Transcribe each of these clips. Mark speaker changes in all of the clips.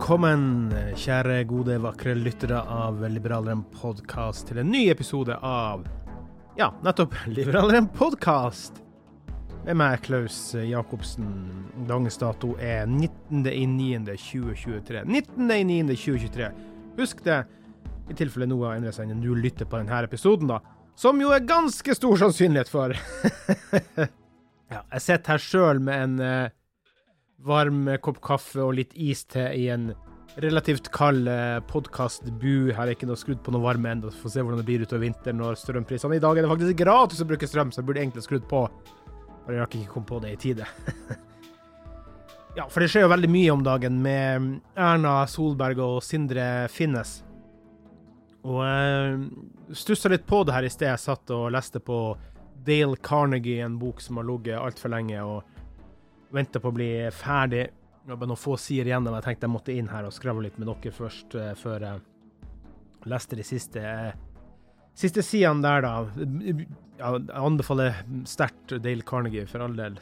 Speaker 1: velkommen, kjære gode, vakre lyttere av Liberaleren podkast, til en ny episode av ja, nettopp Liberaleren podkast. Med meg, Klaus Jacobsen. Dagens dato er 19.9.2023. 19.9.2023. Husk det, i tilfelle noe seg når du lytter på denne episoden, da. Som jo er ganske stor sannsynlighet for. ja, jeg sitter her sjøl med en eh, varm kopp kaffe og litt is til i en relativt kald eh, podkastbu. Er ikke noe skrudd på noe varme ennå. Får se hvordan det blir utover vinteren når strømprisene I dag er det faktisk gratis å bruke strøm, så jeg burde egentlig skrudd på. Bare jeg rakk ikke komme på det i tide. ja, for det skjer jo veldig mye om dagen med Erna Solberg og Sindre Finnes. Og jeg stussa litt på det her i sted. Jeg satt og leste på Dale Carnegie, en bok som har ligget altfor lenge. og venter på å bli ferdig. Bare noen få sider igjen, men jeg tenkte jeg måtte inn her og skravle litt med dere først, uh, før jeg leste de siste, uh, siste sidene der, da. Jeg anbefaler sterkt Dale Carnegie, for all del.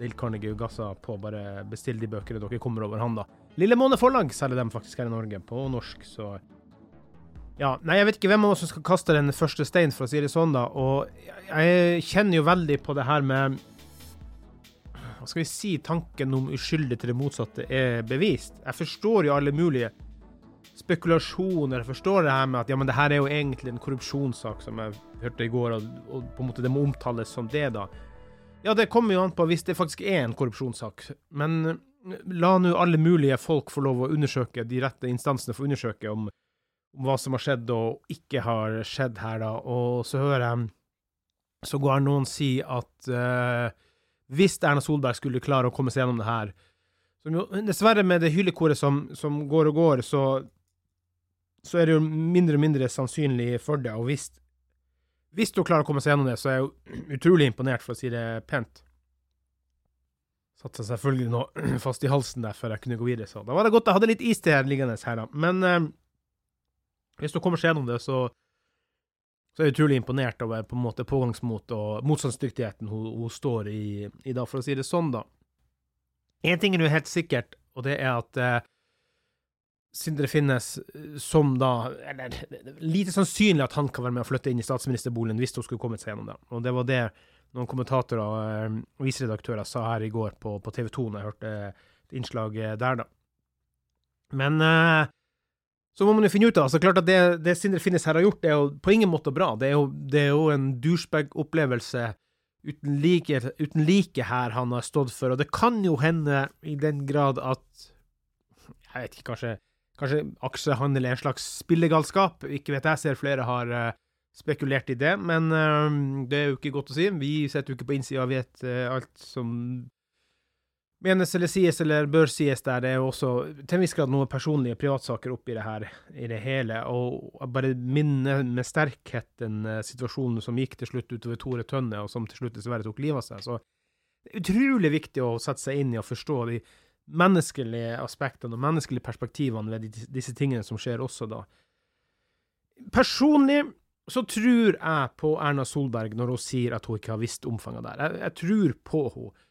Speaker 1: Dale Carnegie og Gassa på. Bare bestill de bøkene dere kommer over han, da. Lille Måne Forlag selger dem faktisk her i Norge, på norsk, så ja, nei, jeg vet ikke hvem av oss som skal kaste den første steinen, for å si det sånn, da. Og jeg kjenner jo veldig på det her med hva skal vi si, tanken om uskyldig til det motsatte er bevist. Jeg forstår jo alle mulige spekulasjoner. Jeg forstår det her med at ja, men det her er jo egentlig en korrupsjonssak, som jeg hørte i går, og, og på en måte det må omtales som det, da. Ja, det kommer jo an på hvis det faktisk er en korrupsjonssak. Men la nå alle mulige folk få lov å undersøke, de rette instansene få undersøke om, om hva som har skjedd og ikke har skjedd her, da. Og så hører jeg så går noen si at uh, hvis Erna Solberg skulle klare å komme seg gjennom det her. Jo, dessverre, med det hyllekoret som, som, går og går, så, så er det jo mindre og mindre sannsynlig for det. Og hvis, hvis hun klarer å komme seg gjennom det, så er jeg utrolig imponert, for å si det pent. Satte seg selvfølgelig nå fast i halsen der før jeg kunne gå videre, så da var det godt jeg hadde litt is til her liggende her, da. Men eh, hvis hun kommer seg gjennom det, så så jeg er utrolig imponert over på en måte pågangsmot og motstandsdyktigheten hun, hun står i i dag, for å si det sånn, da. Én ting er jo helt sikkert, og det er at eh, Sindre Finnes, som da Eller lite sannsynlig at han kan være med å flytte inn i statsministerboligen hvis hun skulle kommet seg gjennom det. Og det var det noen kommentatorer og eh, viseredaktører sa her i går på, på TV 2, når jeg hørte et innslag der, da. Men eh, så må man jo finne ut av altså klart at Det, det Sindre Finnes her har gjort, det er jo på ingen måte bra. Det er jo, det er jo en douchebag-opplevelse uten like, uten like her han har stått for. Og det kan jo hende, i den grad at Jeg vet ikke, kanskje, kanskje aksjehandel er en slags spillegalskap. Ikke vet jeg, ser flere har uh, spekulert i det, men uh, det er jo ikke godt å si. Vi sitter jo ikke på innsida og vet uh, alt som menes eller sies eller bør sies der. Det er jo også til en viss grad noen personlige privatsaker oppi det her, i det hele. Og bare minne med sterkhet den uh, situasjonen som gikk til slutt utover Tore Tønne, og som til slutt dessverre tok livet av seg. Så det er utrolig viktig å sette seg inn i og forstå de menneskelige aspektene og menneskelige perspektivene ved disse tingene som skjer også da. Personlig så tror jeg på Erna Solberg når hun sier at hun ikke har visst omfanget der. Jeg, jeg tror på henne.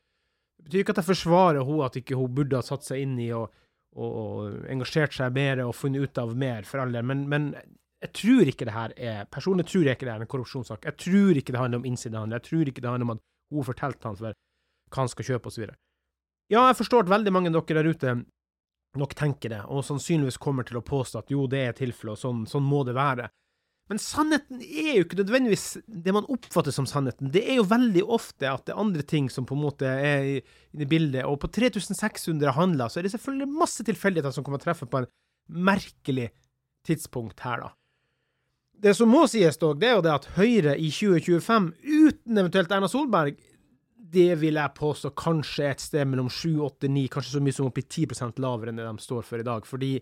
Speaker 1: Betyr ikke at jeg forsvarer henne, at ikke hun burde ha satt seg inn i og, og, og engasjert seg bedre og funnet ut av mer, for all del, men, men, jeg tror ikke det her er Personlig tror jeg ikke det er en korrupsjonssak. Jeg tror ikke det handler om innsidehandel. Jeg tror ikke det handler om at hun fortalte han hva han skal kjøpe, osv. Ja, jeg forstår at veldig mange av dere der ute nok tenker det, og sannsynligvis kommer til å påstå at jo, det er tilfellet, og sånn, sånn må det være. Men sannheten er jo ikke nødvendigvis det man oppfatter som sannheten. Det er jo veldig ofte at det er andre ting som på en måte er i, i bildet. Og på 3600 handler så er det selvfølgelig masse tilfeldigheter som kommer til å treffe på en merkelig tidspunkt her, da. Det som må sies, dog, det er jo det at Høyre i 2025, uten eventuelt Erna Solberg, det vil jeg påstå kanskje et sted mellom 7, 8, 9, kanskje så mye som oppi 10 lavere enn det de står for i dag. Fordi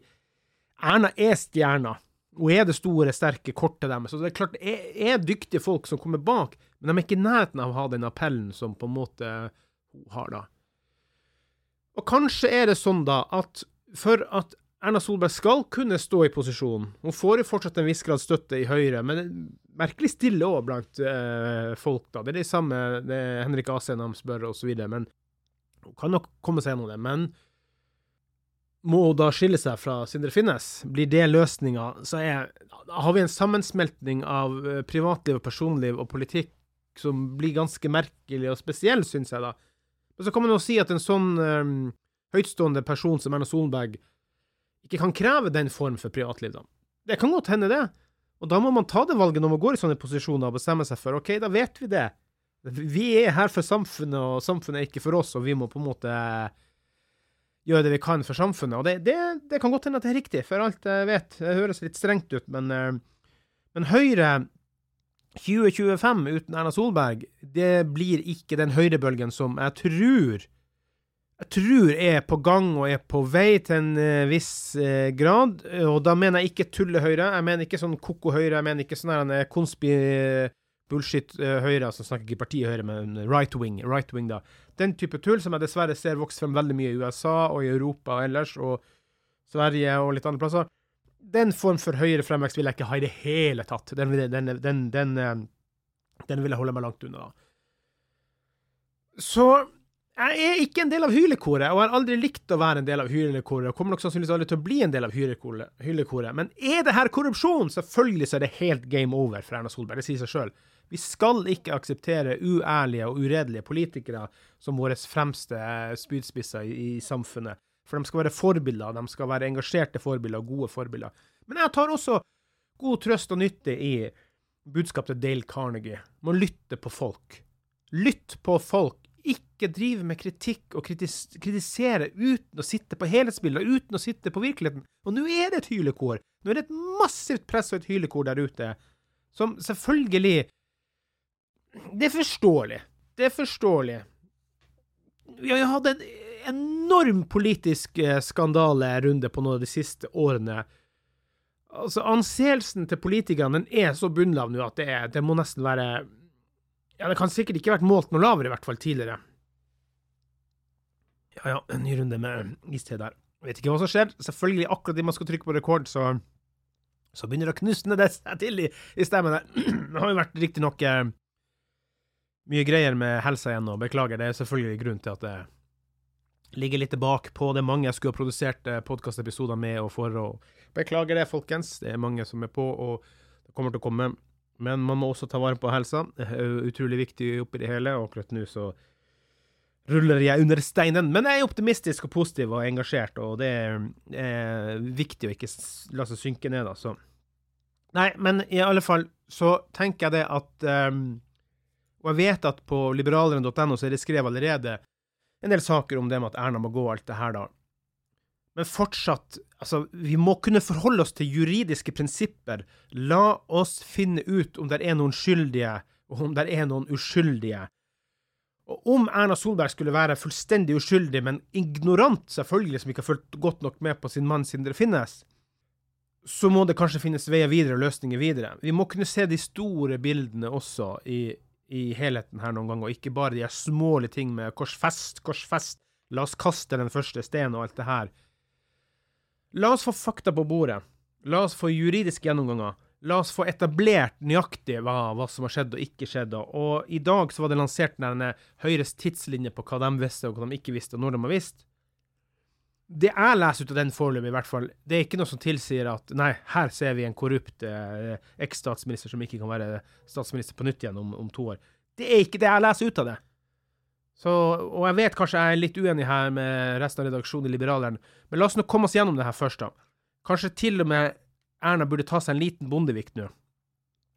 Speaker 1: Erna er stjerna. Hun er det store, sterke kortet deres. Så det er klart, det er, er dyktige folk som kommer bak, men de er ikke i nærheten av å ha den appellen som på en måte hun har, da. Og kanskje er det sånn, da, at for at Erna Solberg skal kunne stå i posisjon. Hun får jo fortsatt en viss grad støtte i Høyre, men merkelig stille òg blant eh, folk. da. Det er det samme det er Henrik Asheim spør, osv. Men hun kan nok komme seg gjennom det. Men må hun da skille seg fra Sindre Finnes? Blir det løsninga, så er, har vi en sammensmeltning av eh, privatliv og personliv og politikk som blir ganske merkelig og spesiell, syns jeg, da. Men så kan man jo si at en sånn um, høytstående person som Erna Solberg ikke kan kreve den form for privatliv, da. Det kan godt hende, det. Og da må man ta det valget når man går i sånne posisjoner og bestemme seg for OK, da vet vi det. Vi er her for samfunnet, og samfunnet er ikke for oss, og vi må på en måte gjøre det vi kan for samfunnet. Og det, det, det kan godt hende at det er riktig, for alt jeg vet. Det høres litt strengt ut, men, eh, men Høyre 2025 uten Erna Solberg, det blir ikke den høyrebølgen som jeg tror jeg tror er på gang og er på vei til en uh, viss uh, grad. Og da mener jeg ikke tulle-Høyre. Jeg mener ikke sånn koko-Høyre. Jeg mener ikke sånn her konspi... Bullshit-Høyre, uh, som snakker ikke partiet Høyre, men right wing, right wing, da. Den type tull som jeg dessverre ser vokse frem veldig mye i USA og i Europa og ellers, og Sverige og litt andre plasser. Den form for høyere fremvekst vil jeg ikke ha i det hele tatt. Den, den, den, den, den vil jeg holde meg langt unna. Så jeg er ikke en del av hylekoret, og har aldri likt å være en del av hylekoret, og kommer nok sannsynligvis aldri til å bli en del av hylekoret. Men er det her korrupsjon? Selvfølgelig så er det helt game over for Erna Solberg. Det sier seg sjøl. Vi skal ikke akseptere uærlige og uredelige politikere som våre fremste spydspisser i, i, samfunnet. For de skal være forbilder, de skal være engasjerte forbilder gode forbilder. Men jeg tar også god trøst og nytte i budskapet til Dale Carnegie. Må lytte på folk. Lytt på folk ikke drive med kritikk og kritis kritisere uten å sitte på helhetsbildet, uten å sitte på virkeligheten. Og nå er det et hylekor. Nå er det et massivt press og et hylekor der ute, som selvfølgelig Det er forståelig. Det er forståelig. Vi har hatt en enorm politisk skandalerunde skandale-runde på noen av de siste årene. Altså, Anseelsen til politikerne den er så bunnlav nå at det, er, det må nesten være ja, det kan sikkert ikke vært målt noe lavere, i hvert fall tidligere. Ja ja, en ny runde med iste der. Vet ikke hva som skjer. Selvfølgelig, akkurat idet man skal trykke på rekord, så, så begynner det å knusne det seg til i, i stemmen. Det har jo vært riktignok eh, mye greier med helsa igjen, og beklager, det er selvfølgelig grunn til at det ligger litt tilbake på. Det mange jeg skulle ha produsert eh, podkastepisoder med og for, og beklager det, folkens. Det er mange som er på, og det kommer til å komme. Men man må også ta vare på helsa. Det er utrolig viktig oppi det hele, og akkurat nå så ruller jeg under steinen. Men jeg er optimistisk og positiv og engasjert, og det er viktig å ikke la seg synke ned, altså. Nei, men i alle fall så tenker jeg det at um, Og jeg vet at på liberaleren.no så er det skrevet allerede en del saker om det med at Erna må gå, og alt det her, da. Men fortsatt, altså, vi må kunne forholde oss til juridiske prinsipper. La oss finne ut om det er noen skyldige, og om det er noen uskyldige. Og om Erna Solberg skulle være fullstendig uskyldig, men ignorant, selvfølgelig, som ikke har fulgt godt nok med på sin mann siden det finnes, så må det kanskje finnes veier videre og løsninger videre. Vi må kunne se de store bildene også i, i helheten her noen ganger, og ikke bare de smålige ting med korsfest, korsfest, la oss kaste den første steinen og alt det her. La oss få fakta på bordet. La oss få juridiske gjennomganger. La oss få etablert nøyaktig hva, hva, som har skjedd og ikke skjedd. Og i dag så var det lansert denne Høyres tidslinje på hva de visste og hva de ikke visste, og når de har visst. Det jeg leser ut av den foreløpig, i hvert fall, det er ikke noe som tilsier at nei, her ser vi en korrupt eh, eks-statsminister som ikke kan være statsminister på nytt igjen om, om, to år. Det er ikke det jeg leser ut av det. Så, og jeg vet kanskje jeg er litt uenig her med resten av redaksjonen i Liberaleren, men la oss nå komme oss gjennom det her først, da. Kanskje til og med Erna burde ta seg en liten Bondevik nå,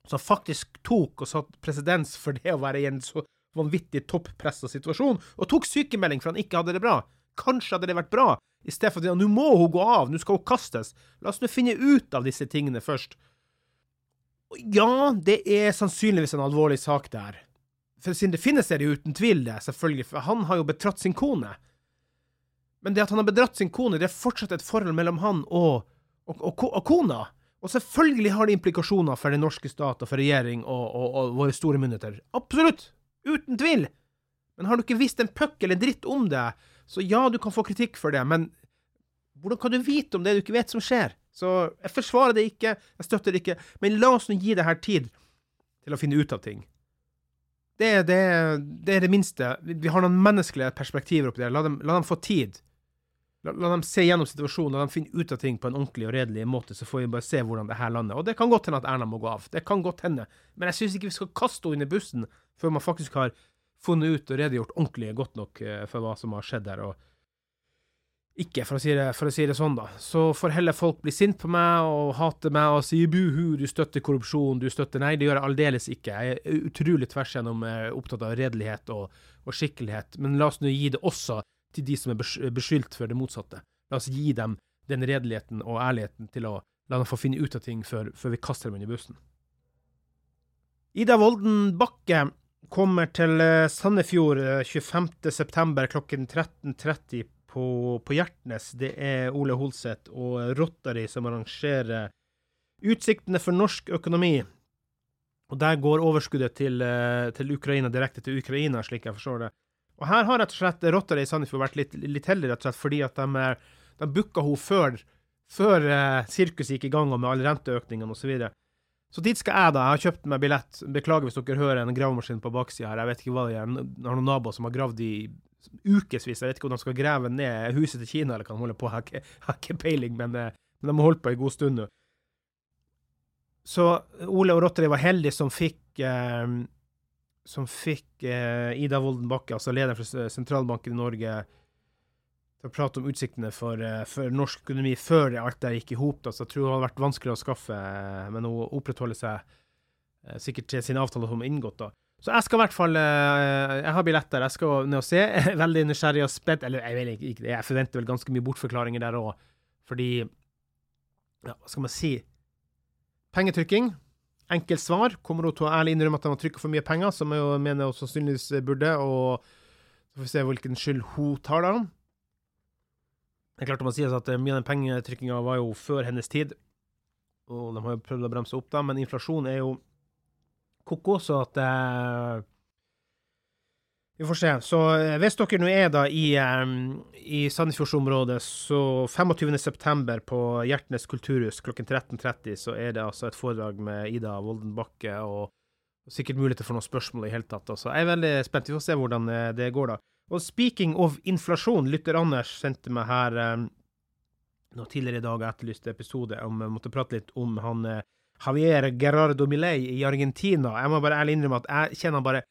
Speaker 1: som faktisk tok og satt presedens for det å være i en så vanvittig toppressa situasjon, og tok sykemelding for han ikke hadde det bra. Kanskje hadde det vært bra, i stedet for at nå må hun gå av, nå skal hun kastes. La oss nå finne ut av disse tingene først. Ja, det er sannsynligvis en alvorlig sak der. For siden det finnes, er det uten tvil det, selvfølgelig, for han har jo betratt sin kone. Men det at han har bedratt sin kone, det er fortsatt et forhold mellom han og, og, og, og kona. Og selvfølgelig har det implikasjoner for den norske stat og for regjering og, våre store myndigheter. Absolutt! Uten tvil! Men har du ikke visst en puck eller dritt om det, så ja, du kan få kritikk for det, men hvordan kan du vite om det du ikke vet som skjer? Så jeg forsvarer det ikke, jeg støtter det ikke, men la oss nå gi det her tid til å finne ut av ting. Det, det, det er det minste. Vi har noen menneskelige perspektiver oppi der. La dem, la dem få tid. La, la, dem se gjennom situasjonen, la dem finne ut av ting på en ordentlig og redelig måte, så får vi bare se hvordan det her lander. Og det kan godt hende at Erna må gå av. Det kan godt hende. Men jeg syns ikke vi skal kaste henne under bussen før man faktisk har funnet ut og redegjort ordentlig godt nok uh, for hva som har skjedd der. og ikke, for å, si det, for å si det sånn, da. Så får heller folk bli sint på meg og hate meg og si buhu, du støtter korrupsjon, du støtter Nei, det gjør jeg aldeles ikke. Jeg er utrolig tvers gjennom uh, opptatt av redelighet og, og, skikkelighet. Men la oss nå gi det også til de som er beskyldt for det motsatte. La oss gi dem den redeligheten og ærligheten til å la dem få finne ut av ting før, før vi kaster dem under bussen. Ida Volden Bakke kommer til eh, Sandefjord 25.9. kl klokken 13.30 på, på Hjertnes. Det er Ole Holseth og Rotary som arrangerer Utsiktene for norsk økonomi. Og Der går overskuddet til, eh, til Ukraina direkte til Ukraina, slik jeg forstår det. Og her har rett og slett Rotary i Sandefjord vært litt, litt heldige, rett og slett fordi at de, de booka henne før, før sirkuset gikk i gang, og med alle renteøkningene osv. Så, dit skal jeg, da. Jeg har kjøpt meg billett. Beklager hvis dere hører en gravemaskin på baksida her. Jeg vet ikke hva det er. Jeg har noen naboer som har gravd i ukevis. Jeg vet ikke om de skal grave ned huset til Kina eller hva de holder på. Ikke, jeg har ikke peiling, men, eh, men, de har holdt på en god stund nå. Så Ole og Rotary var heldige som fikk eh, som fikk eh, Ida Wolden Bakke, altså lederen for sentralbanken i Norge, til å prate om utsiktene for, eh, for norsk økonomi før alt det gikk i hop. Så jeg tror det hadde vært vanskelig å skaffe, eh, men hun opprettholder seg eh, sikkert til sin avtale som er inngått. da. Så jeg skal i hvert fall Jeg har billetter, jeg skal ned og se. Jeg er veldig nysgjerrig og spent. Eller jeg, vet ikke, jeg forventer vel ganske mye bortforklaringer der òg, fordi Ja, hva skal man si? Pengetrykking enkelt svar. Kommer hun til å ærlig innrømme at de har trykka for mye penger, som jeg mener hun sannsynligvis burde, og så får vi se hvilken skyld hun tar, da. Det er klart det må sies at mye av den pengetrykkinga var jo før hennes tid, og de har jo prøvd å bremse opp, da, men inflasjon er jo ko-ko, så at eh, vi får se. Så eh, hvis dere nå er da i, um, i Sandefjordsområdet, så 25.9. på Hjertnes kulturhus klokken 13.30 så er det altså et foredrag med Ida Wolden Bakke, og, sikkert muligheter for noen spørsmål i hele tatt. Så jeg er veldig spent. Vi får se hvordan eh, det går, da. Og speaking of inflasjon, lytter Anders sendte meg her um, nå tidligere i dag etterlyste episode om jeg måtte prate litt om han Javier Gerardo Milei i Argentina. Jeg må bare ærlig innrømme at jeg kjenner han bare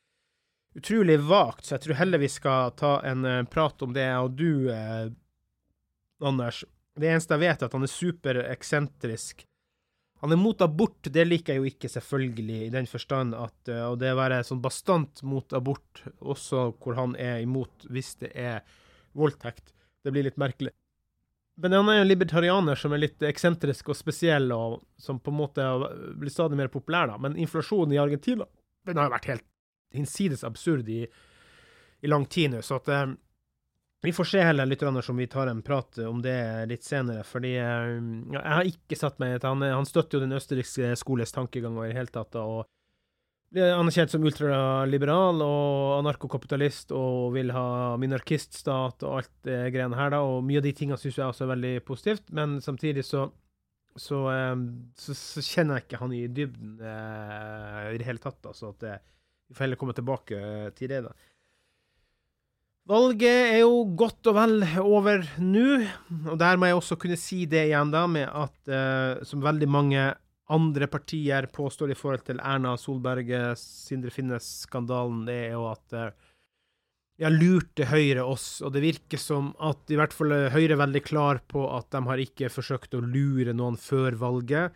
Speaker 1: utrolig vagt, så jeg tror heller vi skal ta en eh, prat om det, og du, eh, Anders. Det eneste jeg vet, er at han er supereksentrisk. Han er mot abort, det liker jeg jo ikke, selvfølgelig, i den forstand at uh, Og det å være sånn bastant mot abort, også hvor han er imot hvis det er voldtekt, det blir litt merkelig. Men han er jo en libertarianer som er litt eksentrisk og spesiell, og som på en måte blir stadig mer populær. da. Men inflasjonen i Argentina den har jo vært helt hinsides absurd i, i lang tid nå. Så at eh, vi får se heller litt om vi tar en prat om det litt senere. fordi eh, jeg har ikke satt meg han, han støtter jo den østerrikske skoles tankegang og i hele tatt. og han er anerkjent som ultraliberal og anarkokapitalist og vil ha minarkiststat og alt det greiene her, da. Og mye av de tingene syns jeg også er veldig positivt, men samtidig så så, ehm, så, så kjenner jeg ikke han i dybden eh, i det hele tatt. Da, så at vi får heller komme tilbake til det. da. Valget er jo godt og vel over nå, og der må jeg også kunne si det igjen, da, med at eh, som veldig mange andre partier påstår i forhold til Erna Solberg, Sindre Finnes-skandalen, det er jo at eh, ja, lurte Høyre oss, og det virker som at i hvert fall Høyre er veldig klar på at de har ikke forsøkt å lure noen før valget.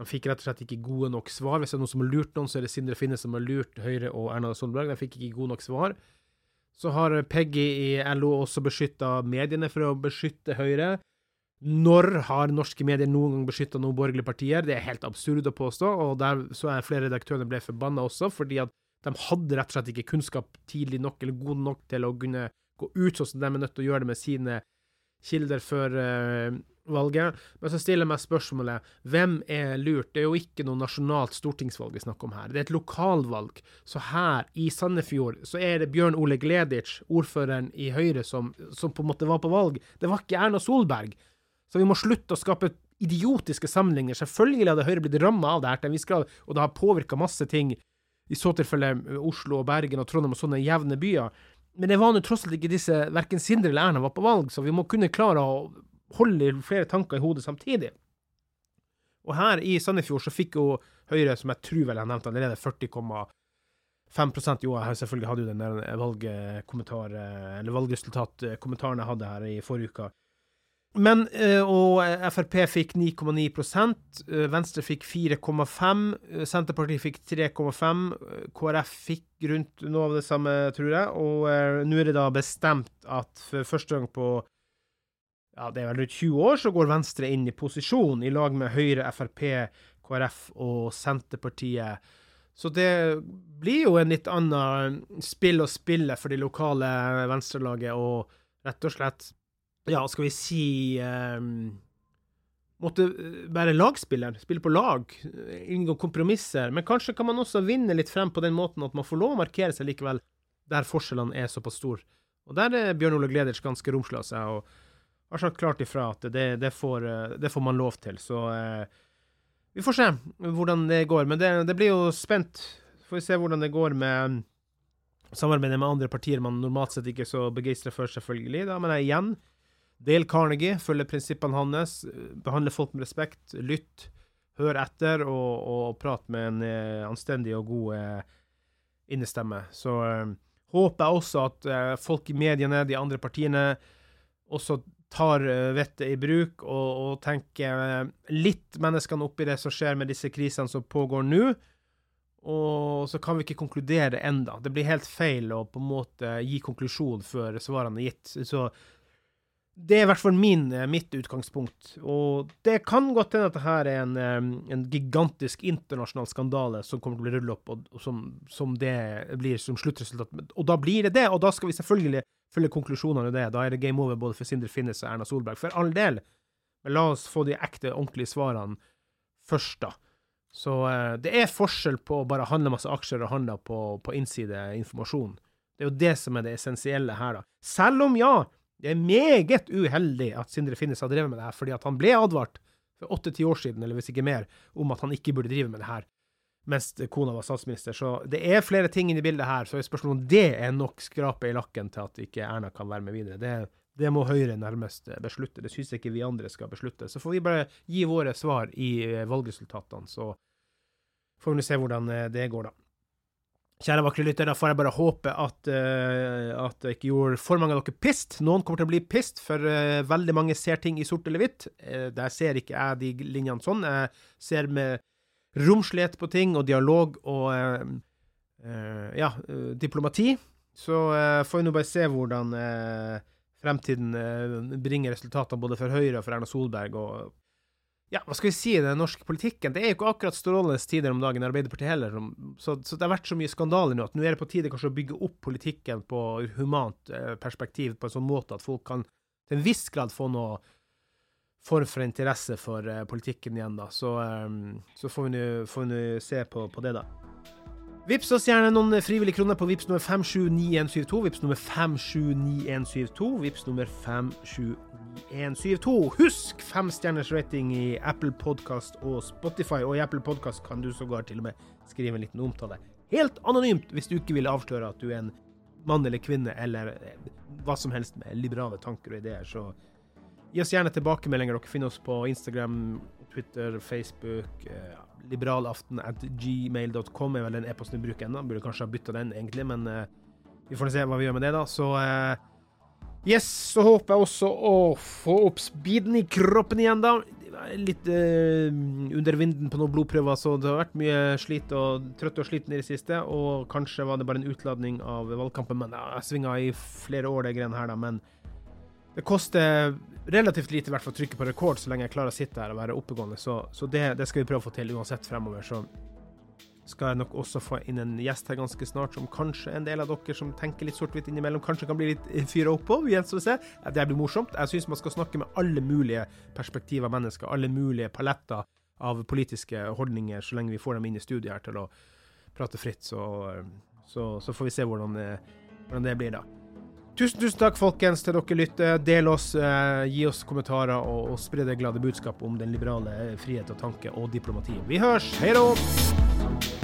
Speaker 1: De fikk rett og slett ikke gode nok svar. Hvis det er noen som har lurt noen, så er det Sindre Finnes som har lurt Høyre og Erna Solberg. De fikk ikke gode nok svar. Så har Peggy i LO også beskytta mediene for å beskytte Høyre. Når har norske medier noen gang beskytta noen borgerlige partier? Det er helt absurd å påstå, og der så er flere redaktører ble forbanna også, fordi at de hadde rett og slett ikke kunnskap tidlig nok, eller god nok til å kunne gå ut sånn som de er nødt til å gjøre det med sine kilder før uh, valget. Men så stiller jeg meg spørsmålet hvem er lurt? Det er jo ikke noe nasjonalt stortingsvalg vi snakker om her. Det er et lokalvalg. Så her i Sandefjord så er det Bjørn Ole Gleditsch, ordføreren i Høyre, som, som på en måte var på valg. Det var ikke Erna Solberg. Så vi må slutte å skape idiotiske sammenligninger. Selvfølgelig hadde Høyre blitt ramma av det her grad, og det har påvirka masse ting. I så tilfelle Oslo og Bergen og Trondheim og sånne jevne byer. Men det var nå tross alt ikke disse Verken Sindre eller Erna var på valg, så vi må kunne klare å holde flere tanker i hodet samtidig. Og her i Sandefjord så fikk jo Høyre, som jeg tror vel jeg nevnte allerede, 40,5% Jo, jeg selvfølgelig hadde jo den der valgkommentar, eh, eller valgresultatkommentaren jeg hadde her i forrige uke. Men, eh, og Frp fikk 9,9 eh, Venstre fikk 4,5 eh, Senterpartiet fikk 3,5 KrF fikk rundt noe av det samme, tror jeg. Og nå er det da bestemt at for første gang på ja, det er vel rundt 20 år, så går Venstre inn i posisjon i lag med Høyre, Frp, KrF og Senterpartiet. Så det blir jo en litt annen spill å spille for det lokale venstrelaget, og rett og slett ja, skal vi si um, Måtte være lagspiller, spille på lag, inngå kompromisser. Men kanskje kan man også vinne litt frem på den måten at man får lov å markere seg likevel, der forskjellene er såpass store. Og der er Bjørn Ole Gleders ganske romslig av seg, og har sagt klart ifra at det, det, får, det får, man lov til. Så eh, vi får se hvordan det går. Men det, det blir jo spent. Får vi se hvordan det går med samarbeidet med andre partier man normalt sett ikke er så begeistra for, selvfølgelig. Da. Men jeg, igjen del Carnegie følge prinsippene hans. Behandle folk med respekt. Lytt. Hør etter, og, og prat med en eh, anstendig og god eh, innestemme. Så eh, håper jeg også at eh, folk i mediene, de andre partiene, også tar eh, vettet i bruk og, og tenker eh, litt menneskene oppi det som skjer med disse krisene som pågår nå. Og så kan vi ikke konkludere enda. Det blir helt feil å på en måte gi konklusjon før svarene er gitt. Så det er i hvert fall min, eh, mitt utgangspunkt. Og det kan godt hende at dette er en, en, gigantisk internasjonal skandale som kommer til å bli rullet opp, og, og som, som, det blir som sluttresultat. Og da blir det det, og da skal vi selvfølgelig følge konklusjonene i det. Da er det game over både for Sindre Finnes og Erna Solberg. For all del. Men la oss få de ekte, ordentlige svarene først, da. Så eh, det er forskjell på å bare handle masse aksjer og handle på, på innsideinformasjon. Det er jo det som er det essensielle her, da. Selv om, ja, det er meget uheldig at Sindre Finnes har drevet med det her, fordi at han ble advart for åtte-ti år siden, eller hvis ikke mer, om at han ikke burde drive med det her mens kona var statsminister. Så det er flere ting inni bildet her, så spørsmålet om det er nok skrape i lakken til at ikke Erna kan være med videre. Det, det må Høyre nærmest beslutte. Det syns jeg ikke vi andre skal beslutte. Så får vi bare gi våre svar i valgresultatene, så får vi se hvordan det går, da. Kjære vakre lytter, da får jeg bare håpe at, uh, at jeg ikke gjorde for mange av dere pissed. Noen kommer til å bli pissed, for uh, veldig mange ser ting i sort eller hvitt. Uh, der ser ikke jeg de linjene sånn. Jeg ser med romslighet på ting og dialog og ja, diplomati. Så får vi nå bare se hvordan fremtiden eh, bringer resultater både for Høyre og for Erna Solberg. og ja, hva skal vi si, den norske politikken Det er jo ikke akkurat strålende tider om dagen i Arbeiderpartiet heller. Så, så, det har vært så mye skandaler nå at nå er det på tide kanskje å bygge opp politikken på humant eh, perspektiv på en sånn måte at folk kan til en viss grad få noe form for interesse for uh, politikken igjen, da. Så, um, så får vi nå se på, på, det, da. Vips oss gjerne noen frivillige kroner på Vips nummer 579172. Vips nummer 579172. Vips nummer 579172. Husk femstjerners rating i Apple Podkast og Spotify, og i Apple Podkast kan du sågar til og med skrive en liten omtale. Helt anonymt, hvis du ikke vil avsløre at du er en mann eller kvinne, eller eh, hva som helst med liberale tanker og ideer. Så Gi oss gjerne tilbakemeldinger. Dere finner oss på Instagram, Twitter, Facebook. Eh, liberalaften at gmail.com er vel den e-posten vi bruker ennå. Burde kanskje ha bytta den, egentlig, men eh, vi får se hva vi gjør med det, da. Så eh, Yes, så håper jeg også å få opp speeden i kroppen igjen, da. Litt uh, under vinden på noen blodprøver, så det har vært mye slit og trøtt og sliten i det siste. Og kanskje var det bare en utladning av valgkampen, men ja, jeg svinga i flere år, det greiene her, da. Men det koster relativt lite i hvert fall å trykke på rekord så lenge jeg klarer å sitte her og være oppegående, så, så det, det, skal vi prøve å få til uansett fremover. Så skal jeg nok også få inn en gjest her ganske snart, som kanskje en del av dere som tenker litt sort-hvitt innimellom, kanskje kan bli litt fyra opp på. Gjenstår å se. Det blir morsomt. Jeg syns man skal snakke med alle mulige perspektiver av mennesker, alle mulige paletter av politiske holdninger, så lenge vi får dem inn i studiet her til å prate fritt. Så, så, så får vi se hvordan, hvordan det blir, da. Tusen, tusen takk, folkens, til dere lytter. Del oss, eh, gi oss kommentarer og, og spre det glade budskap om den liberale frihet og tanke og diplomati. Vi hørs! Hei da!